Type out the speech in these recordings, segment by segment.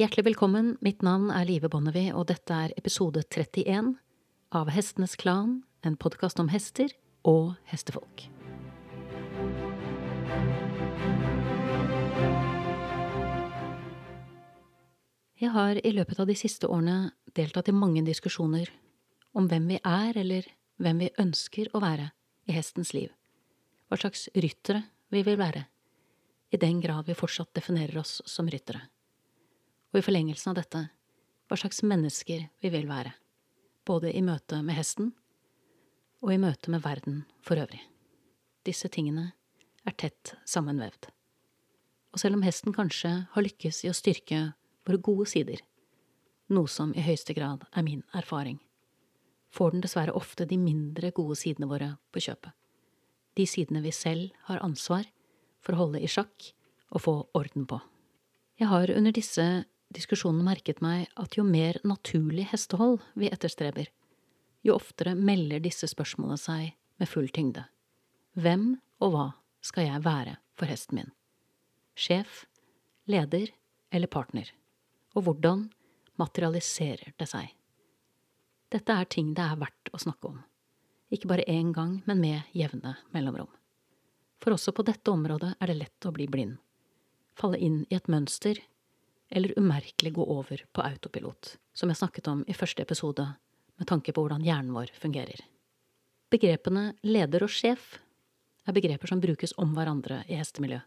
Hjertelig velkommen, mitt navn er Live Bonnevie, og dette er episode 31 av Hestenes Klan, en podkast om hester og hestefolk. Jeg har i løpet av de siste årene deltatt i mange diskusjoner om hvem vi er, eller hvem vi ønsker å være i hestens liv, hva slags ryttere vi vil være, i den grad vi fortsatt definerer oss som ryttere, og i forlengelsen av dette, hva slags mennesker vi vil være, både i møte med hesten og i møte med verden for øvrig. Disse tingene er tett sammenvevd. Og selv om hesten kanskje har lykkes i å styrke våre gode sider, noe som i høyeste grad er min erfaring, får den dessverre ofte de mindre gode sidene våre på kjøpet. De sidene vi selv har ansvar for å holde i sjakk og få orden på. Jeg har under disse diskusjonene merket meg at jo mer naturlig hestehold vi etterstreber, jo oftere melder disse spørsmålene seg med full tyngde. Hvem og hva skal jeg være for hesten min? Sjef, leder eller partner? Og hvordan materialiserer det seg? Dette er ting det er verdt å snakke om. Ikke bare én gang, men med jevne mellomrom. For også på dette området er det lett å bli blind. Falle inn i et mønster, eller umerkelig gå over på autopilot, som jeg snakket om i første episode, med tanke på hvordan hjernen vår fungerer. Begrepene leder og sjef er begreper som brukes om hverandre i hestemiljø.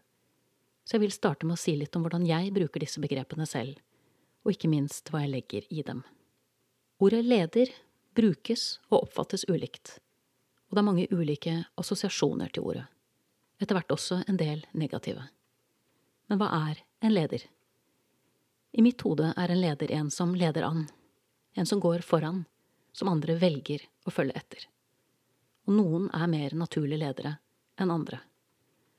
Så jeg vil starte med å si litt om hvordan jeg bruker disse begrepene selv, og ikke minst hva jeg legger i dem. Ordet leder brukes og oppfattes ulikt, og det er mange ulike assosiasjoner til ordet, etter hvert også en del negative. Men hva er en leder? I mitt hode er en leder en som leder an, en som går foran, som andre velger å følge etter. Og noen er mer naturlige ledere enn andre,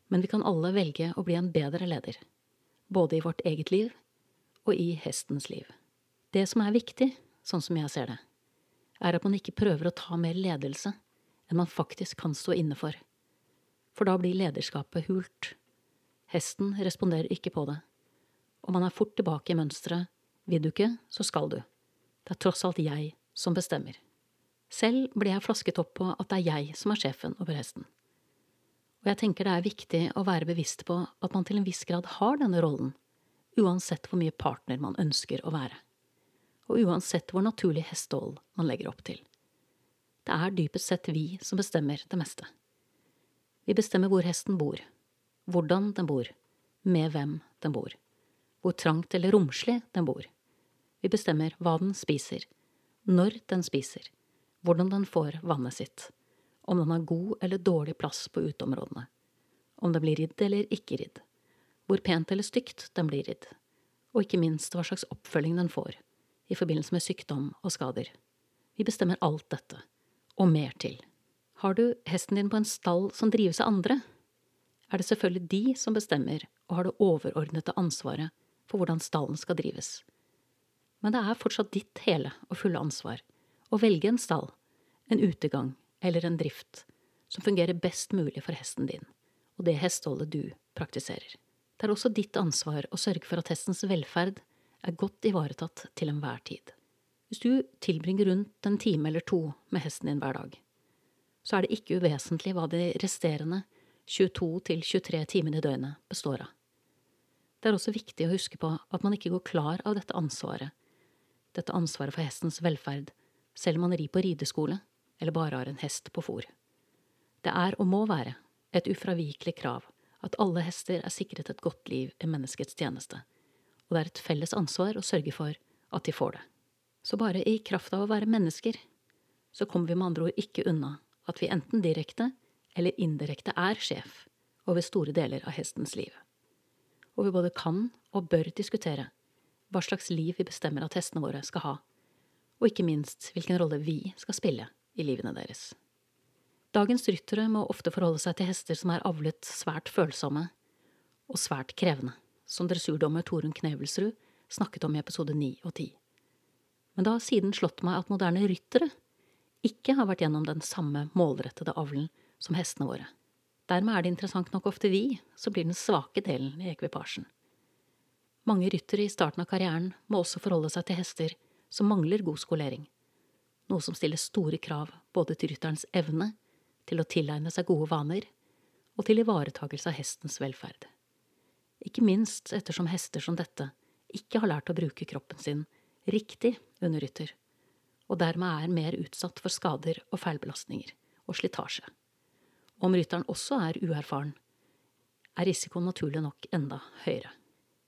men vi kan alle velge å bli en bedre leder, både i vårt eget liv og i hestens liv. Det som er viktig, sånn som jeg ser det, er at man ikke prøver å ta mer ledelse enn man faktisk kan stå inne for, for da blir lederskapet hult. Hesten responderer ikke på det, og man er fort tilbake i mønsteret vil du ikke, så skal du. Det er tross alt jeg som bestemmer. Selv blir jeg flasket opp på at det er jeg som er sjefen over hesten. Og jeg tenker det er viktig å være bevisst på at man til en viss grad har denne rollen, uansett hvor mye partner man ønsker å være og uansett hvor naturlig hestehold man legger opp til. Det er dypest sett vi som bestemmer det meste. Vi bestemmer hvor hesten bor, hvordan den bor, med hvem den bor, hvor trangt eller romslig den bor. Vi bestemmer hva den spiser, når den spiser, hvordan den får vannet sitt, om den har god eller dårlig plass på uteområdene, om den blir ridd eller ikke ridd, hvor pent eller stygt den blir ridd, og ikke minst hva slags oppfølging den får, i forbindelse med sykdom og skader. Vi bestemmer alt dette, og mer til. Har du hesten din på en stall som drives av andre, er det selvfølgelig de som bestemmer og har det overordnede ansvaret for hvordan stallen skal drives. Men det er fortsatt ditt hele og fulle ansvar å velge en stall, en utegang eller en drift som fungerer best mulig for hesten din og det hesteholdet du praktiserer. Det er også ditt ansvar å sørge for at hestens velferd er godt ivaretatt til enhver tid. Hvis du tilbringer rundt en time eller to med hesten din hver dag, så er det ikke uvesentlig hva de resterende 22 til 23 timene i døgnet består av. Det er også viktig å huske på at man ikke går klar av dette ansvaret, dette ansvaret for hestens velferd, selv om man rir på rideskole eller bare har en hest på fòr. Det er og må være et ufravikelig krav at alle hester er sikret et godt liv i menneskets tjeneste og det er et felles ansvar å sørge for at de får det. Så bare i kraft av å være mennesker, så kommer vi med andre ord ikke unna at vi enten direkte eller indirekte er sjef over store deler av hestens liv. Og vi både kan og bør diskutere hva slags liv vi bestemmer at hestene våre skal ha, og ikke minst hvilken rolle vi skal spille i livene deres. Dagens ryttere må ofte forholde seg til hester som er avlet svært følsomme og svært krevende som dressurdommer Torunn Knevelsrud snakket om i episode 9 og 10. Men det har siden slått meg at moderne ryttere ikke har vært gjennom den samme målrettede avlen som hestene våre. Dermed er det interessant nok ofte vi som blir den svake delen i ekvipasjen. Mange ryttere i starten av karrieren må også forholde seg til hester som mangler god skolering, noe som stiller store krav både til rytterens evne til å tilegne seg gode vaner og til ivaretagelse av hestens velferd. Ikke minst ettersom hester som dette ikke har lært å bruke kroppen sin riktig under rytter, og dermed er mer utsatt for skader og feilbelastninger og slitasje. Om rytteren også er uerfaren, er risikoen naturlig nok enda høyere.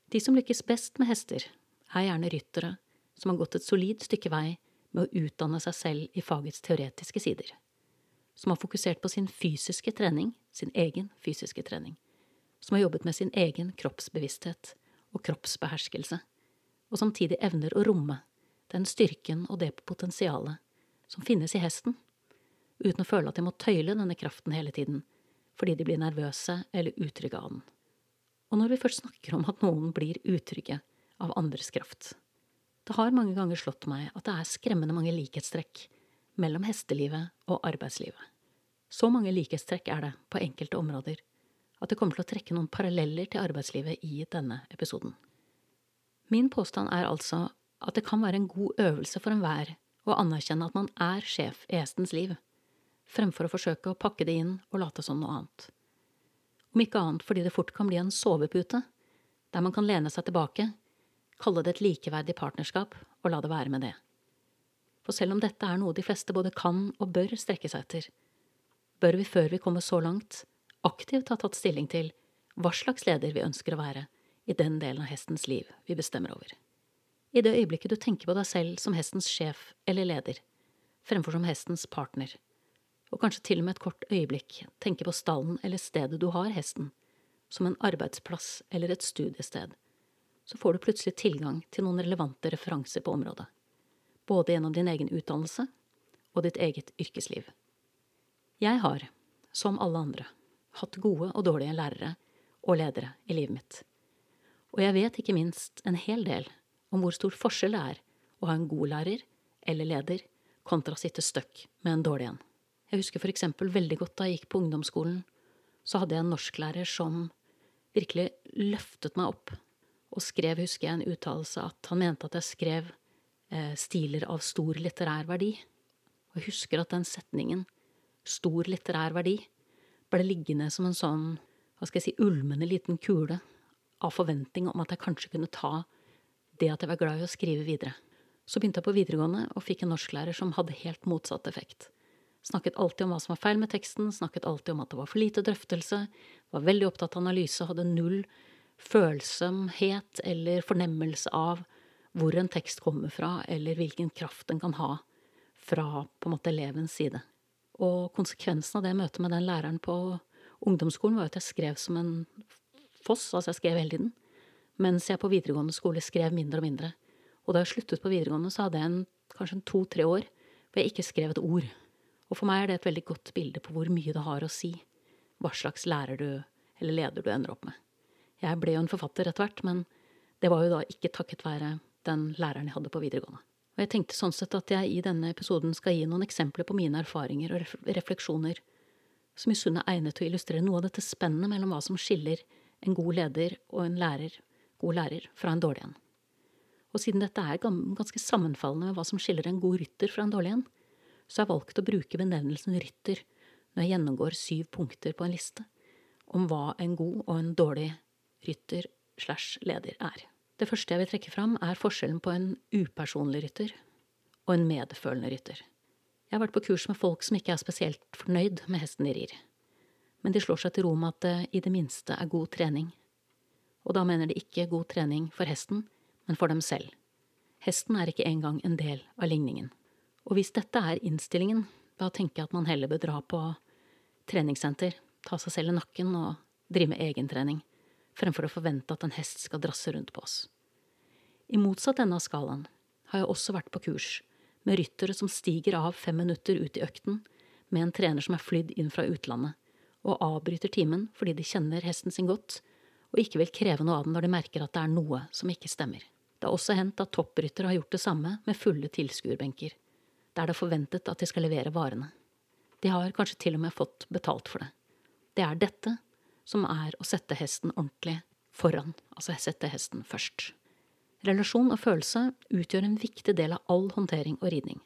De som lykkes best med hester, er gjerne ryttere som har gått et solid stykke vei med å utdanne seg selv i fagets teoretiske sider, som har fokusert på sin fysiske trening, sin egen fysiske trening, som har jobbet med sin egen kroppsbevissthet og kroppsbeherskelse, og samtidig evner å romme den styrken og det potensialet som finnes i hesten, uten å føle at de må tøyle denne kraften hele tiden, fordi de blir nervøse eller utrygge av den. Og når vi først snakker om at noen blir utrygge av andres kraft, det har mange ganger slått meg at det er skremmende mange likhetstrekk mellom hestelivet og arbeidslivet. Så mange likhetstrekk er det på enkelte områder at det kommer til å trekke noen paralleller til arbeidslivet i denne episoden. Min påstand er altså at det kan være en god øvelse for enhver å anerkjenne at man er sjef i hestens liv, fremfor å forsøke å pakke det inn og late som noe annet. Om ikke annet fordi det fort kan bli en sovepute, der man kan lene seg tilbake, kalle det et likeverdig partnerskap og la det være med det. For selv om dette er noe de fleste både kan og bør strekke seg etter, bør vi før vi kommer så langt, aktivt ha tatt stilling til hva slags leder vi ønsker å være i den delen av hestens liv vi bestemmer over. I det øyeblikket du tenker på deg selv som hestens sjef eller leder, fremfor som hestens partner, og kanskje til og med et kort øyeblikk tenker på stallen eller stedet du har hesten, som en arbeidsplass eller et studiested, så får du plutselig tilgang til noen relevante referanser på området, både gjennom din egen utdannelse og ditt eget yrkesliv. Jeg har, som alle andre, hatt gode og dårlige lærere og ledere i livet mitt. Og jeg vet ikke minst en hel del om hvor stor forskjell det er å ha en god lærer eller leder kontra å sitte støkk med en dårlig en. Jeg husker eksempel veldig godt da jeg gikk på ungdomsskolen, så hadde jeg en norsklærer som virkelig løftet meg opp, og skrev, husker jeg, en uttalelse at han mente at jeg skrev eh, stiler av stor litterær verdi. Og jeg husker at den setningen, stor litterær verdi, ble liggende som en sånn, hva skal jeg si, ulmende liten kule av forventning om at jeg kanskje kunne ta det at jeg var glad i å skrive videre. Så begynte jeg på videregående og fikk en norsklærer som hadde helt motsatt effekt. Snakket alltid om hva som var feil med teksten, snakket alltid om at det var for lite drøftelse, var veldig opptatt av analyse, hadde null følsomhet eller fornemmelse av hvor en tekst kommer fra, eller hvilken kraft den kan ha fra på en måte elevens side. Og konsekvensen av det møtet med den læreren på ungdomsskolen var at jeg skrev som en foss, altså jeg skrev hele tiden, mens jeg på videregående skole skrev mindre og mindre. Og da jeg sluttet på videregående, så hadde jeg en, kanskje en to–tre år hvor jeg ikke skrev et ord. Og for meg er det et veldig godt bilde på hvor mye det har å si hva slags lærer du eller leder du ender opp med. Jeg ble jo en forfatter etter hvert, men det var jo da ikke takket være den læreren jeg hadde på videregående. Og jeg tenkte sånn sett at jeg i denne episoden skal gi noen eksempler på mine erfaringer og refleksjoner som i sum er egnet til å illustrere noe av dette spennet mellom hva som skiller en god leder og en lærer, god lærer fra en dårlig en. Og siden dette er ganske sammenfallende med hva som skiller en god rytter fra en dårlig en, så har jeg valgt å bruke benevnelsen rytter når jeg gjennomgår syv punkter på en liste om hva en god og en dårlig rytter slash leder er. Det første jeg vil trekke fram, er forskjellen på en upersonlig rytter og en medfølende rytter. Jeg har vært på kurs med folk som ikke er spesielt fornøyd med hesten de rir, men de slår seg til ro med at det i det minste er god trening. Og da mener de ikke god trening for hesten, men for dem selv. Hesten er ikke engang en del av ligningen. Og hvis dette er innstillingen, da tenker jeg at man heller bør dra på treningssenter, ta seg selv i nakken og drive med egentrening fremfor å forvente at en hest skal drasse rundt på oss. I motsatt ende av skalaen har jeg også vært på kurs med ryttere som stiger av fem minutter ut i økten med en trener som er flydd inn fra utlandet, og avbryter timen fordi de kjenner hesten sin godt og ikke vil kreve noe av den når de merker at det er noe som ikke stemmer. Det har også hendt at toppryttere har gjort det samme med fulle tilskuerbenker, der det er forventet at de skal levere varene. De har kanskje til og med fått betalt for det. Det er dette som er å sette hesten ordentlig foran, altså sette hesten først. Relasjon og følelse utgjør en viktig del av all håndtering og ridning.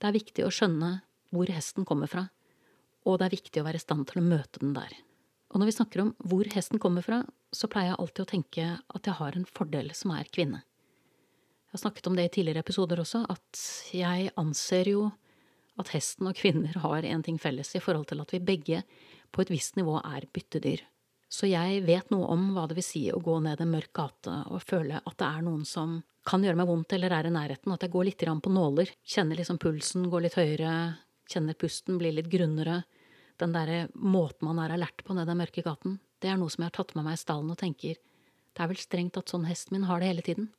Det er viktig å skjønne hvor hesten kommer fra, og det er viktig å være i stand til å møte den der. Og når vi snakker om hvor hesten kommer fra, så pleier jeg alltid å tenke at jeg har en fordel som er kvinne. Jeg har snakket om det i tidligere episoder også, at jeg anser jo at hesten og kvinner har en ting felles i forhold til at vi begge på et visst nivå er byttedyr. Så jeg vet noe om hva det vil si å gå ned en mørk gate og føle at det er noen som kan gjøre meg vondt eller er i nærheten, at jeg går litt på nåler, kjenner liksom pulsen går litt høyere, kjenner pusten blir litt grunnere. Den derre måten man er alert på ned den mørke gaten, det er noe som jeg har tatt med meg i stallen og tenker det er vel strengt at sånn hesten min har det hele tiden.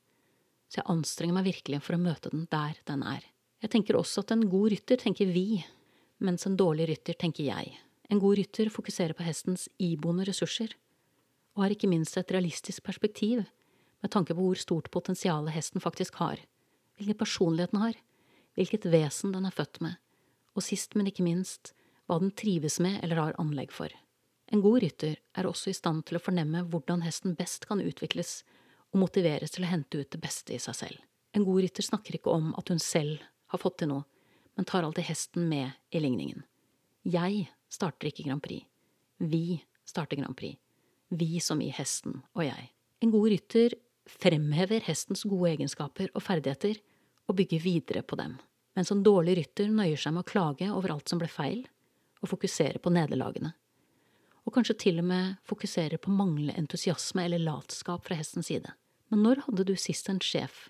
Så jeg anstrenger meg virkelig for å møte den der den er. Jeg tenker også at en god rytter tenker vi, mens en dårlig rytter tenker jeg. En god rytter fokuserer på hestens iboende ressurser, og har ikke minst et realistisk perspektiv med tanke på hvor stort potensial hesten faktisk har, hvilken personlighet den har, hvilket vesen den er født med, og sist, men ikke minst, hva den trives med eller har anlegg for. En god rytter er også i stand til å fornemme hvordan hesten best kan utvikles og motiveres til å hente ut det beste i seg selv. En god rytter snakker ikke om at hun selv har fått til noe, men tar alltid hesten med i ligningen. Jeg starter ikke Grand Prix. Vi starter Grand Prix. Vi som i hesten og jeg. En god rytter fremhever hestens gode egenskaper og ferdigheter og bygger videre på dem, mens en dårlig rytter nøyer seg med å klage over alt som ble feil, og fokuserer på nederlagene. Og kanskje til og med fokuserer på manglende entusiasme eller latskap fra hestens side. Men når hadde du sist en sjef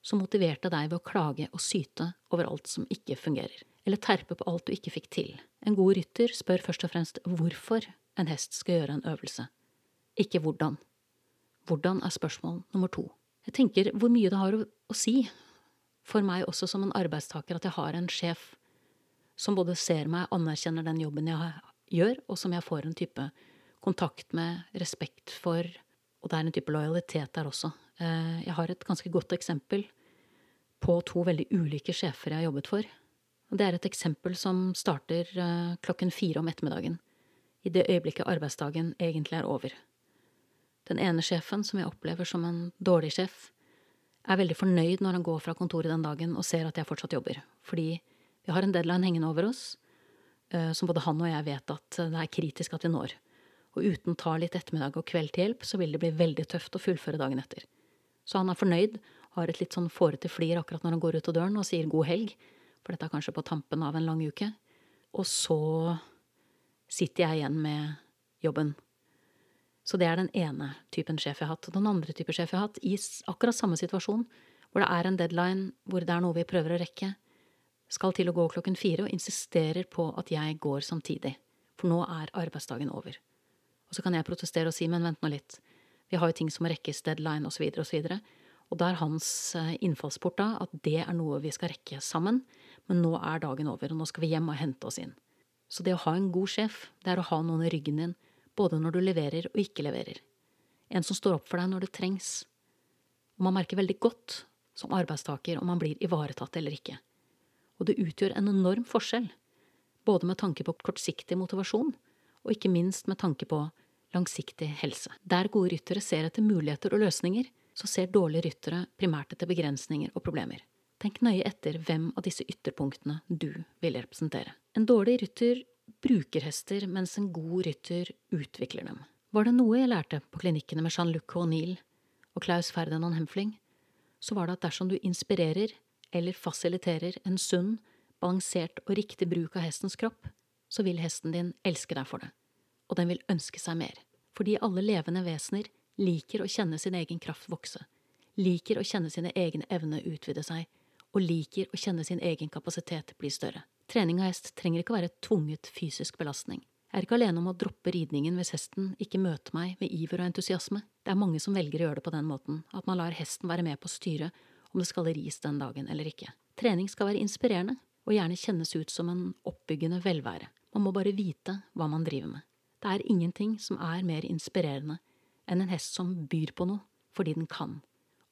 som motiverte deg ved å klage og syte over alt som ikke fungerer? eller terpe på alt du ikke fikk til. En god rytter spør først og fremst hvorfor en hest skal gjøre en øvelse, ikke hvordan. Hvordan er spørsmål nummer to. Jeg tenker hvor mye det har å, å si for meg også som en arbeidstaker at jeg har en sjef som både ser meg, anerkjenner den jobben jeg gjør, og som jeg får en type kontakt med, respekt for, og det er en type lojalitet der også. Eh, jeg har et ganske godt eksempel på to veldig ulike sjefer jeg har jobbet for. Det er et eksempel som starter uh, klokken fire om ettermiddagen, i det øyeblikket arbeidsdagen egentlig er over. Den ene sjefen, som jeg opplever som en dårlig sjef, er veldig fornøyd når han går fra kontoret den dagen og ser at jeg fortsatt jobber, fordi vi har en deadline hengende over oss uh, som både han og jeg vet at det er kritisk at vi når. Og uten ta litt ettermiddag og kveld til hjelp, så vil det bli veldig tøft å fullføre dagen etter. Så han er fornøyd, har et litt sånn fårete flir akkurat når han går ut av døren og sier god helg, for dette er kanskje på tampen av en lang uke. Og så sitter jeg igjen med jobben. Så det er den ene typen sjef jeg har hatt. Og den andre typen sjef jeg har hatt, i akkurat samme situasjon, hvor det er en deadline, hvor det er noe vi prøver å rekke, skal til å gå klokken fire og insisterer på at jeg går samtidig. For nå er arbeidsdagen over. Og så kan jeg protestere og si, men vent nå litt, vi har jo ting som rekkes, deadline osv., osv., og da er hans eh, innfallsport da at det er noe vi skal rekke sammen, men nå er dagen over, og nå skal vi hjem og hente oss inn. Så det å ha en god sjef, det er å ha noen i ryggen din, både når du leverer og ikke leverer. En som står opp for deg når det trengs. Og man merker veldig godt som arbeidstaker om man blir ivaretatt eller ikke. Og det utgjør en enorm forskjell, både med tanke på kortsiktig motivasjon, og ikke minst med tanke på langsiktig helse. Der gode ryttere ser etter muligheter og løsninger, så ser dårlige ryttere primært etter begrensninger og problemer. Tenk nøye etter hvem av disse ytterpunktene du vil representere. En dårlig rytter bruker hester, mens en god rytter utvikler dem. Var det noe jeg lærte på klinikkene med Jean-Luc O'Neill og Klaus Ferdinand Hemfling, så var det at dersom du inspirerer eller fasiliterer en sunn, balansert og riktig bruk av hestens kropp, så vil hesten din elske deg for det, og den vil ønske seg mer, fordi alle levende vesener liker å kjenne sin egen kraft vokse, liker å kjenne sine egne evner utvide seg, og liker å kjenne sin egen kapasitet bli større. Trening av hest trenger ikke være tvunget fysisk belastning. Jeg er ikke alene om å droppe ridningen hvis hesten ikke møter meg med iver og entusiasme. Det er mange som velger å gjøre det på den måten, at man lar hesten være med på å styre om det skal ris den dagen eller ikke. Trening skal være inspirerende, og gjerne kjennes ut som en oppbyggende velvære. Man må bare vite hva man driver med. Det er ingenting som er mer inspirerende enn en hest som byr på noe fordi den kan,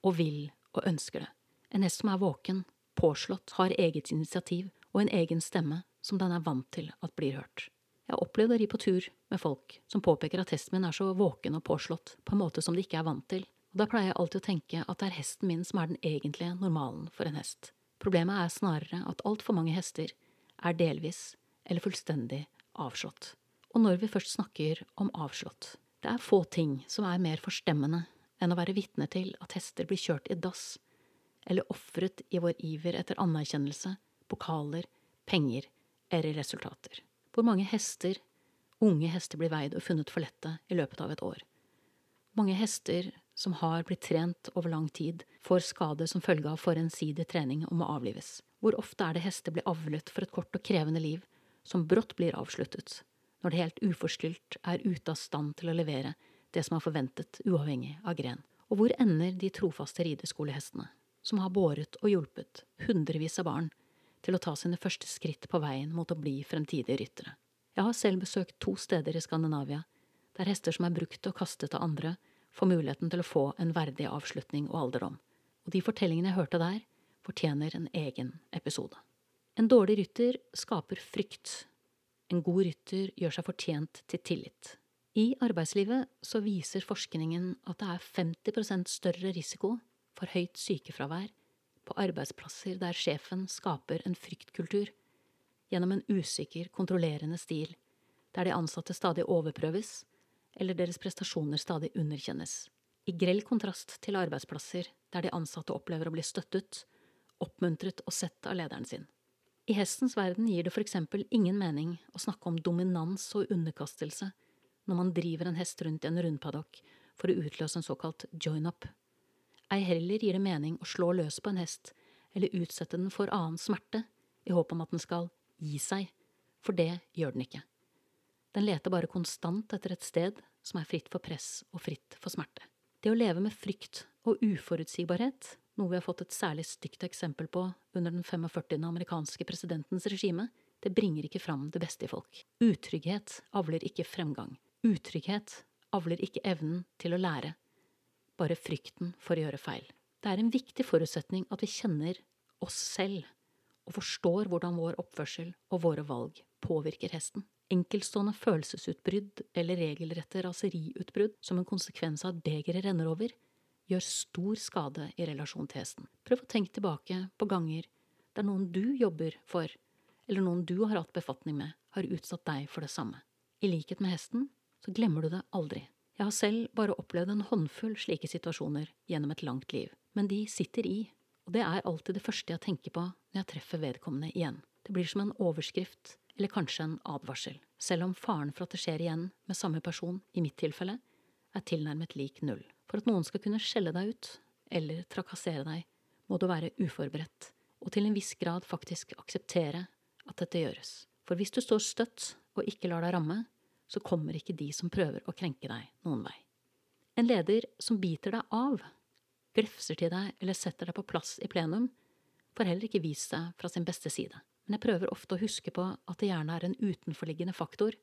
og vil og ønsker det. En hest som er våken, påslått, har eget initiativ og en egen stemme som den er vant til at blir hørt. Jeg har opplevd å ri på tur med folk som påpeker at hesten min er så våken og påslått på en måte som de ikke er vant til, og da pleier jeg alltid å tenke at det er hesten min som er den egentlige normalen for en hest. Problemet er snarere at altfor mange hester er delvis eller fullstendig avslått. Og når vi først snakker om avslått, det er få ting som er mer forstemmende enn å være vitne til at hester blir kjørt i dass, eller ofret i vår iver etter anerkjennelse, pokaler, penger eller resultater. Hvor mange hester, unge hester, blir veid og funnet for lette i løpet av et år. Mange hester som har blitt trent over lang tid, får skade som følge av for ensidig trening og må avlives. Hvor ofte er det hester blir avlet for et kort og krevende liv, som brått blir avsluttet, når det helt uforskyldt er ute av stand til å levere det som er forventet, uavhengig av gren. Og hvor ender de trofaste rideskolehestene, som har båret og hjulpet hundrevis av barn til å ta sine første skritt på veien mot å bli fremtidige ryttere? Jeg har selv besøkt to steder i Skandinavia, der hester som er brukt og kastet av andre, får muligheten til å få en verdig avslutning og alderdom. Og de fortellingene jeg hørte der, fortjener en egen episode. En dårlig rytter skaper frykt. En god rytter gjør seg fortjent til tillit. I arbeidslivet så viser forskningen at det er 50% større risiko for høyt sykefravær på arbeidsplasser der sjefen skaper en fryktkultur gjennom en usikker, kontrollerende stil, der de ansatte stadig overprøves, eller deres prestasjoner stadig underkjennes. I grell kontrast til arbeidsplasser der de ansatte opplever å bli støttet, oppmuntret og sett av lederen sin. I hestens verden gir det for eksempel ingen mening å snakke om dominans og underkastelse når man driver en hest rundt i en rundpaddock for å utløse en såkalt join-up. Ei heller gir det mening å slå løs på en hest eller utsette den for annen smerte i håp om at den skal gi seg, for det gjør den ikke. Den leter bare konstant etter et sted som er fritt for press og fritt for smerte. Det å leve med frykt og uforutsigbarhet, noe vi har fått et særlig stygt eksempel på under den 45. amerikanske presidentens regime, det bringer ikke fram det beste i folk. Utrygghet avler ikke fremgang. Utrygghet avler ikke evnen til å lære, bare frykten for å gjøre feil. Det er en viktig forutsetning at vi kjenner oss selv og forstår hvordan vår oppførsel og våre valg påvirker hesten. Enkeltstående følelsesutbrudd eller regelrette raseriutbrudd som en konsekvens av at begeret renner over, gjør stor skade i relasjon til hesten. Prøv å tenke tilbake på ganger der noen du jobber for, eller noen du har hatt befatning med, har utsatt deg for det samme. I likhet med hesten så glemmer du det aldri. Jeg har selv bare opplevd en håndfull slike situasjoner gjennom et langt liv, men de sitter i, og det er alltid det første jeg tenker på når jeg treffer vedkommende igjen. Det blir som en overskrift eller kanskje en advarsel, selv om faren for at det skjer igjen med samme person, i mitt tilfelle, er tilnærmet lik null. For at noen skal kunne skjelle deg ut, eller trakassere deg, må du være uforberedt, og til en viss grad faktisk akseptere at dette gjøres. For hvis du står støtt og ikke lar deg ramme, så kommer ikke de som prøver å krenke deg, noen vei. En leder som biter deg av, glefser til deg eller setter deg på plass i plenum, får heller ikke vist seg fra sin beste side men jeg prøver ofte å huske på at det gjerne er en utenforliggende faktor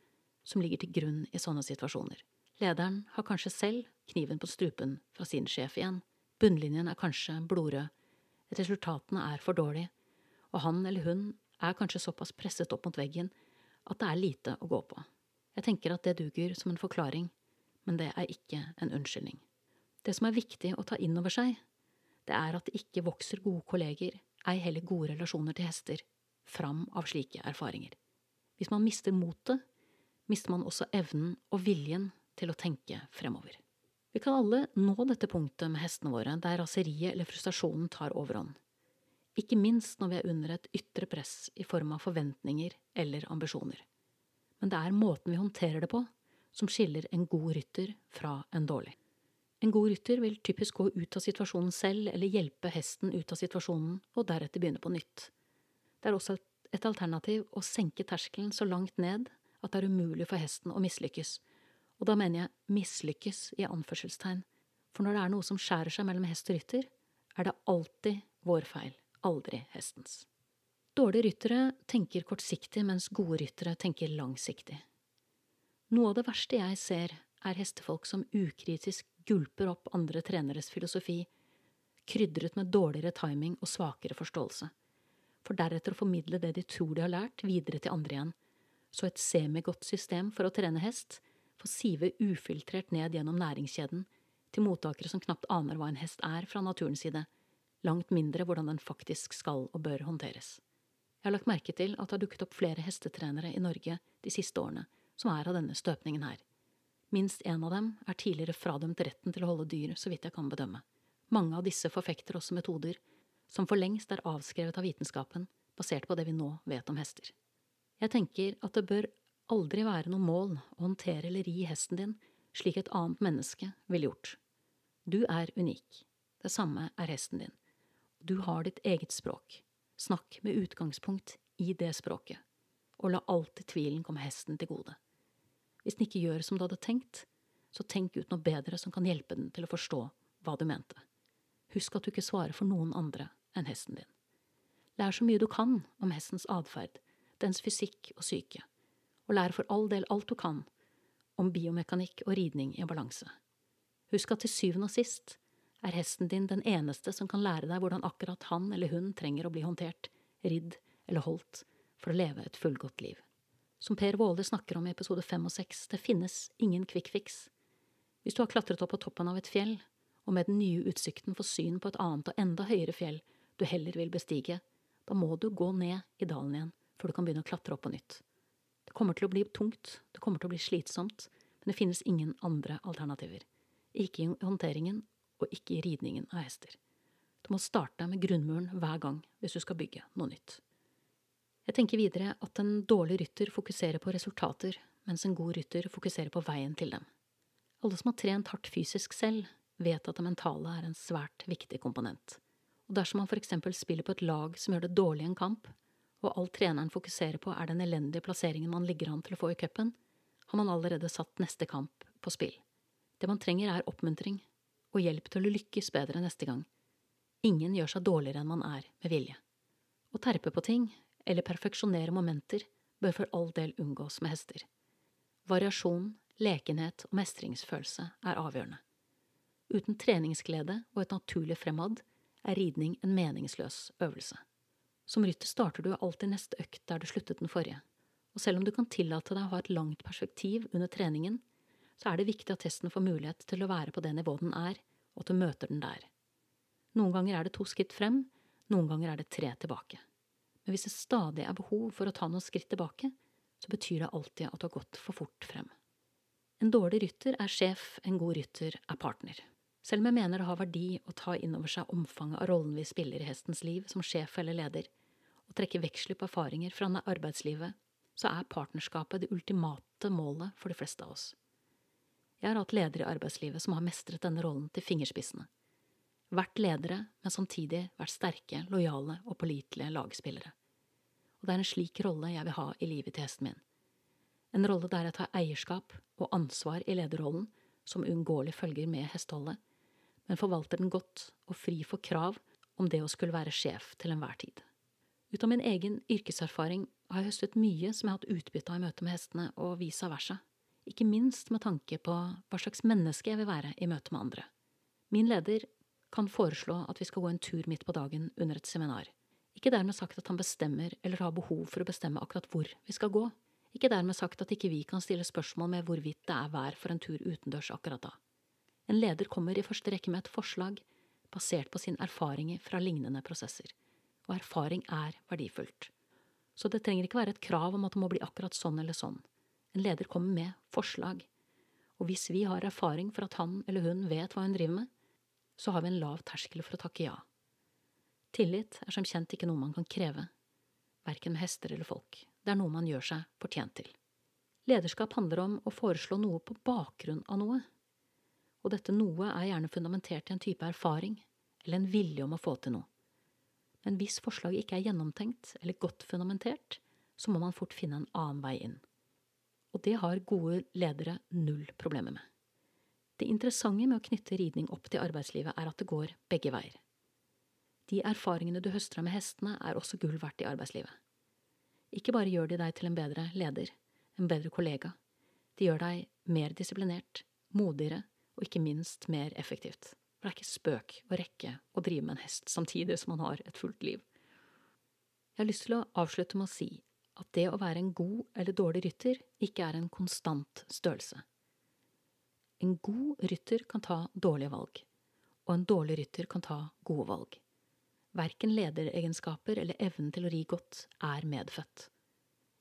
som ligger til grunn i sånne situasjoner. Lederen har kanskje selv kniven på strupen fra sin sjef igjen, bunnlinjen er kanskje blodrød, resultatene er for dårlige, og han eller hun er kanskje såpass presset opp mot veggen at det er lite å gå på. Jeg tenker at det duger som en forklaring, men det er ikke en unnskyldning. Det som er viktig å ta inn over seg, det er at det ikke vokser gode kolleger, ei heller gode relasjoner til hester, fram av slike erfaringer. Hvis man mister motet, mister man også evnen og viljen til å tenke fremover. Vi kan alle nå dette punktet med hestene våre der raseriet eller frustrasjonen tar overhånd. Ikke minst når vi er under et ytre press i form av forventninger eller ambisjoner. Men det er måten vi håndterer det på, som skiller en god rytter fra en dårlig. En god rytter vil typisk gå ut av situasjonen selv eller hjelpe hesten ut av situasjonen og deretter begynne på nytt. Det er også et alternativ å senke terskelen så langt ned at det er umulig for hesten å mislykkes, og da mener jeg mislykkes i anførselstegn, for når det er noe som skjærer seg mellom hest og rytter, er det alltid vår feil, aldri hestens. Dårlige ryttere tenker kortsiktig, mens gode ryttere tenker langsiktig. Noe av det verste jeg ser, er hestefolk som ukritisk gulper opp andre treneres filosofi, krydret med dårligere timing og svakere forståelse for deretter å formidle det de tror de har lært, videre til andre igjen, så et semigodt system for å trene hest får sive ufiltrert ned gjennom næringskjeden til mottakere som knapt aner hva en hest er fra naturens side, langt mindre hvordan den faktisk skal og bør håndteres. Jeg har lagt merke til at det har dukket opp flere hestetrenere i Norge de siste årene som er av denne støpningen her. Minst én av dem er tidligere fradømt retten til å holde dyr, så vidt jeg kan bedømme. Mange av disse forfekter også metoder som for lengst er avskrevet av vitenskapen, basert på det vi nå vet om hester. Jeg tenker at det bør aldri være noe mål å håndtere eller ri hesten din slik et annet menneske ville gjort. Du er unik. Det samme er hesten din. Du har ditt eget språk. Snakk med utgangspunkt i det språket, og la alltid tvilen komme hesten til gode. Hvis den ikke gjør som du hadde tenkt, så tenk ut noe bedre som kan hjelpe den til å forstå hva du mente. Husk at du ikke svarer for noen andre enn hesten din. Lær så mye du kan om hestens atferd, dens fysikk og syke, og lær for all del alt du kan om biomekanikk og ridning i balanse. Husk at til syvende og sist er hesten din den eneste som kan lære deg hvordan akkurat han eller hun trenger å bli håndtert, ridd eller holdt for å leve et fullgodt liv. Som Per Våle snakker om i episode fem og seks, det finnes ingen quick fix. Hvis du har klatret opp på toppen av et fjell og med den nye utsikten får syn på et annet og enda høyere fjell du heller vil bestige, da må du gå ned i dalen igjen før du kan begynne å klatre opp på nytt. Det kommer til å bli tungt, det kommer til å bli slitsomt, men det finnes ingen andre alternativer. Ikke i håndteringen, og ikke i ridningen av hester. Du må starte med grunnmuren hver gang hvis du skal bygge noe nytt. Jeg tenker videre at en dårlig rytter fokuserer på resultater, mens en god rytter fokuserer på veien til dem. Alle som har trent hardt fysisk selv, vet at det mentale er en svært viktig komponent. Og dersom man for eksempel spiller på et lag som gjør det dårlig i en kamp, og all treneren fokuserer på er den elendige plasseringen man ligger an til å få i cupen, har man allerede satt neste kamp på spill. Det man trenger er oppmuntring og hjelp til å lykkes bedre neste gang. Ingen gjør seg dårligere enn man er med vilje. Å terpe på ting, eller perfeksjonere momenter, bør for all del unngås med hester. Variasjon, lekenhet og mestringsfølelse er avgjørende. Uten treningsglede og et naturlig fremad er ridning en meningsløs øvelse. Som rytter starter du alltid neste økt der du sluttet den forrige, og selv om du kan tillate deg å ha et langt perspektiv under treningen, så er det viktig at testen får mulighet til å være på det nivået den er, og at du møter den der. Noen ganger er det to skritt frem, noen ganger er det tre tilbake. Men hvis det stadig er behov for å ta noen skritt tilbake, så betyr det alltid at du har gått for fort frem. En dårlig rytter er sjef, en god rytter er partner. Selv om jeg mener det har verdi å ta inn over seg omfanget av rollen vi spiller i hestens liv som sjef eller leder, og trekke veksler på erfaringer fra arbeidslivet, så er partnerskapet det ultimate målet for de fleste av oss. Jeg har hatt ledere i arbeidslivet som har mestret denne rollen til fingerspissene. Vært ledere, men samtidig vært sterke, lojale og pålitelige lagspillere. Og det er en slik rolle jeg vil ha i livet til hesten min. En rolle der jeg tar eierskap og ansvar i lederrollen, som uunngåelig følger med hesteholdet, men forvalter den godt og fri for krav om det å skulle være sjef til enhver tid. Ut av min egen yrkeserfaring har jeg høstet mye som jeg har hatt utbytte av i møte med hestene, og vice versa, ikke minst med tanke på hva slags menneske jeg vil være i møte med andre. Min leder kan foreslå at vi skal gå en tur midt på dagen under et seminar. Ikke dermed sagt at han bestemmer eller har behov for å bestemme akkurat hvor vi skal gå. Ikke dermed sagt at ikke vi kan stille spørsmål med hvorvidt det er vær for en tur utendørs akkurat da. En leder kommer i første rekke med et forslag basert på sine erfaringer fra lignende prosesser, og erfaring er verdifullt. Så det trenger ikke være et krav om at det må bli akkurat sånn eller sånn. En leder kommer med forslag, og hvis vi har erfaring for at han eller hun vet hva hun driver med, så har vi en lav terskel for å takke ja. Tillit er som kjent ikke noe man kan kreve, verken med hester eller folk, det er noe man gjør seg fortjent til. Lederskap handler om å foreslå noe på bakgrunn av noe og dette noe er gjerne fundamentert i en type erfaring eller en vilje om å få til noe. Men hvis forslaget ikke er gjennomtenkt eller godt fundamentert, så må man fort finne en annen vei inn. Og det har gode ledere null problemer med. Det interessante med å knytte ridning opp til arbeidslivet er at det går begge veier. De erfaringene du høster av med hestene, er også gull verdt i arbeidslivet. Ikke bare gjør de deg til en bedre leder, en bedre kollega, de gjør deg mer disiplinert, modigere og ikke minst mer effektivt. For det er ikke spøk å rekke å drive med en hest samtidig som man har et fullt liv. Jeg har lyst til å avslutte med å si at det å være en god eller dårlig rytter ikke er en konstant størrelse. En god rytter kan ta dårlige valg, og en dårlig rytter kan ta gode valg. Verken lederegenskaper eller evnen til å ri godt er medfødt.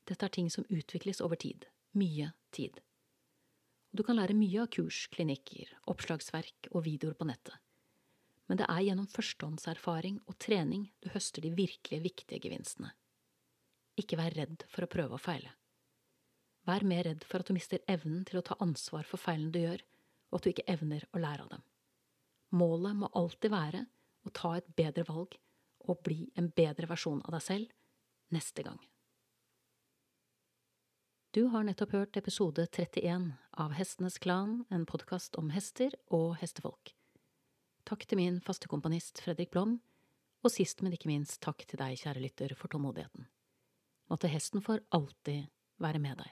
Dette er ting som utvikles over tid. Mye tid. Du kan lære mye av kurs, klinikker, oppslagsverk og videoer på nettet. Men det er gjennom førstehåndserfaring og trening du høster de virkelig viktige gevinstene. Ikke vær redd for å prøve og feile. Vær mer redd for at du mister evnen til å ta ansvar for feilene du gjør, og at du ikke evner å lære av dem. Målet må alltid være å ta et bedre valg og bli en bedre versjon av deg selv neste gang. Du har nettopp hørt episode 31 av Hestenes Klan, en podkast om hester og hestefolk. Takk til min faste komponist Fredrik Blom, og sist, men ikke minst takk til deg, kjære lytter, for tålmodigheten. Måtte hesten for alltid være med deg.